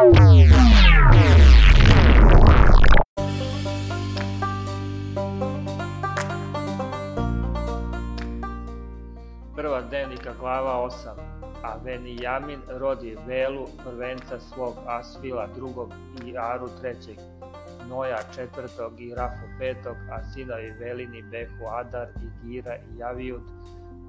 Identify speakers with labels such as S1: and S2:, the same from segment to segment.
S1: Prva dnevnika glava 8 A Venijamin rodi Velu, prvenca svog Asvila drugog i Aru trećeg, Noja četvrtog i Rafu petog, a sinovi Velini behu Adar i Gira i Javijud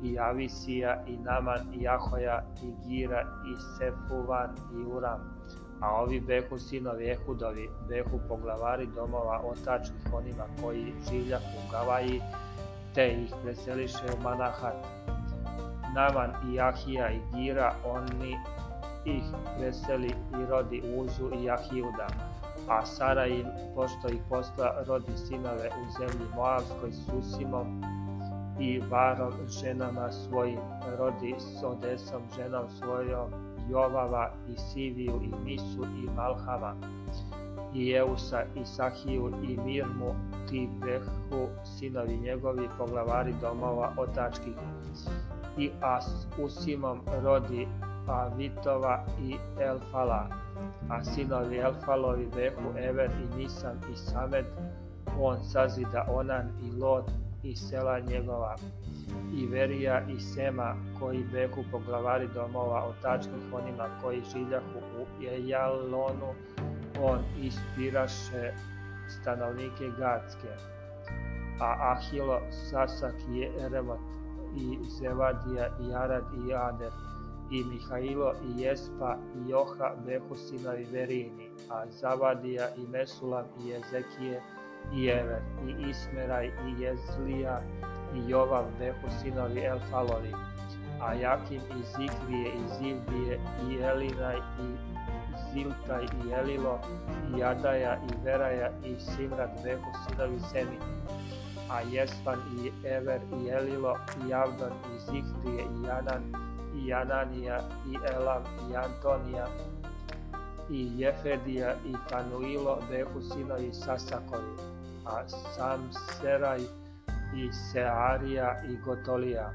S1: i Avisija i Naman i Ahoja i Gira i Sefuvan i Uram. A ovi behu sinovi Ehudovi, behu poglavari domova otačnih onima koji življahu u Gavaji, te ih preseliše u Manahat. Naman i Ahija i Gira, oni ih preseli i rodi Uzu i Ahijuda a Sara im, pošto ih posla, rodi sinove u zemlji Moavskoj s Usimom i Varom ženama svojim, rodi s Odesom ženom svojom, Jovava i Siviju i Misu i Malhama i Eusa i Sahiju i Mirmu, ti behu sinovi njegovi poglavari domova otačkih. I As Usimom rodi Avitova i Elfala, a sinovi Elfalovi behu Ever i Nisan i Samed, on sazida Onan i Lot i sela njegova, i Verija i Sema, koji behu poglavari domova otačnih onima koji življahu u Ejalonu, on ispiraše stanovnike Gatske, a Ahilo, Sasak i Eremot i Zevadija i Arad i Ader, i Mihailo i Jespa i Joha behu sinovi Verini, a Zavadija i Mesulam i Ezekije i Ever i Ismeraj i Jezlija i Jovav behu sinovi Elfalovi, a Jakim i Zikrije i Zivdije i Elinaj i Ziltaj i Elilo i Jadaja i Veraja i Simrat behu sinovi Semini, a Jespan i Ever i Elilo i Avdon i Zikrije i Janan i Ananija i Elam i Antonija i Jefedija i Fanuilo behu sinovi Sasakovi, a sam Seraj i Searija i Gotolija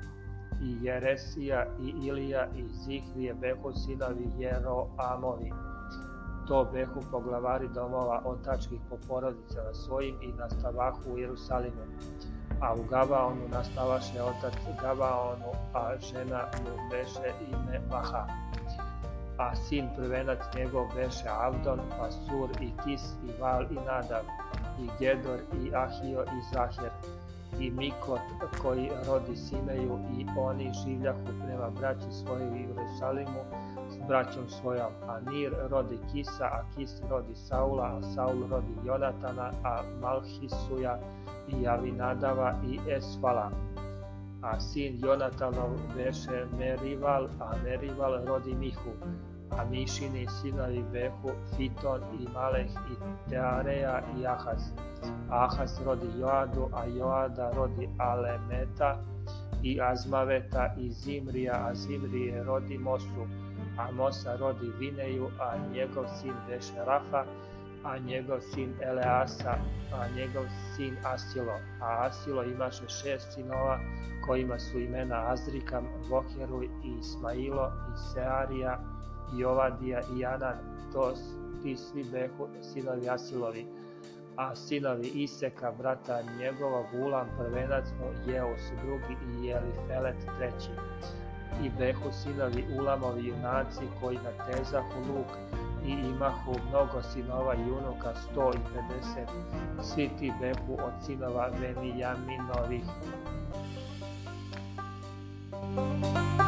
S1: i Jeresija i Ilija i Zihrije behu sinovi Jeroamovi. To behu poglavari domova otačkih po porodicama svojim i nastavahu u Jerusalimu a u Gabaonu nastavaše otac Gabaonu, a žena mu beše ime Maha. A sin prvenac njegov beše Avdon, pa Sur i Kis i Val i Nadav, i Gedor i Ahio i Zahir, i Mikot koji rodi Simeju i oni življahu prema braći svojoj u Jerusalimu s braćom svojom, a Nir rodi Kisa, a Kis rodi Saula, a Saul rodi Jonatana, a Malhisuja i Avinadava i Esfala. A sin Jonatanov beše Merival, a Merival rodi Mihu, a Mišini sinovi behu Fiton i Maleh i Teareja i Ahaz. Ahaz rodi Joadu, a Joada rodi Alemeta i Azmaveta i Zimrija, a Zimrije rodi Mosu, a Mosa rodi Vineju, a njegov sin beše Rafa, a njegov sin Eleasa, a njegov sin Asilo, a Asilo imaše šest sinova, kojima su imena Azrikam, Voheru i Ismailo i Searija i Ovadija i Janan, to ti svi behu sinovi Asilovi, a sinovi Iseka, brata njegova, Gulam, prvenac mu, Jeus drugi i Jelifelet treći. I behu sinovi Ulamovi junaci koji natezahu luk, i imahu mnogo sinova i unuka, sto i pedeset, svi ti behu od sinova Venijaminovih. You.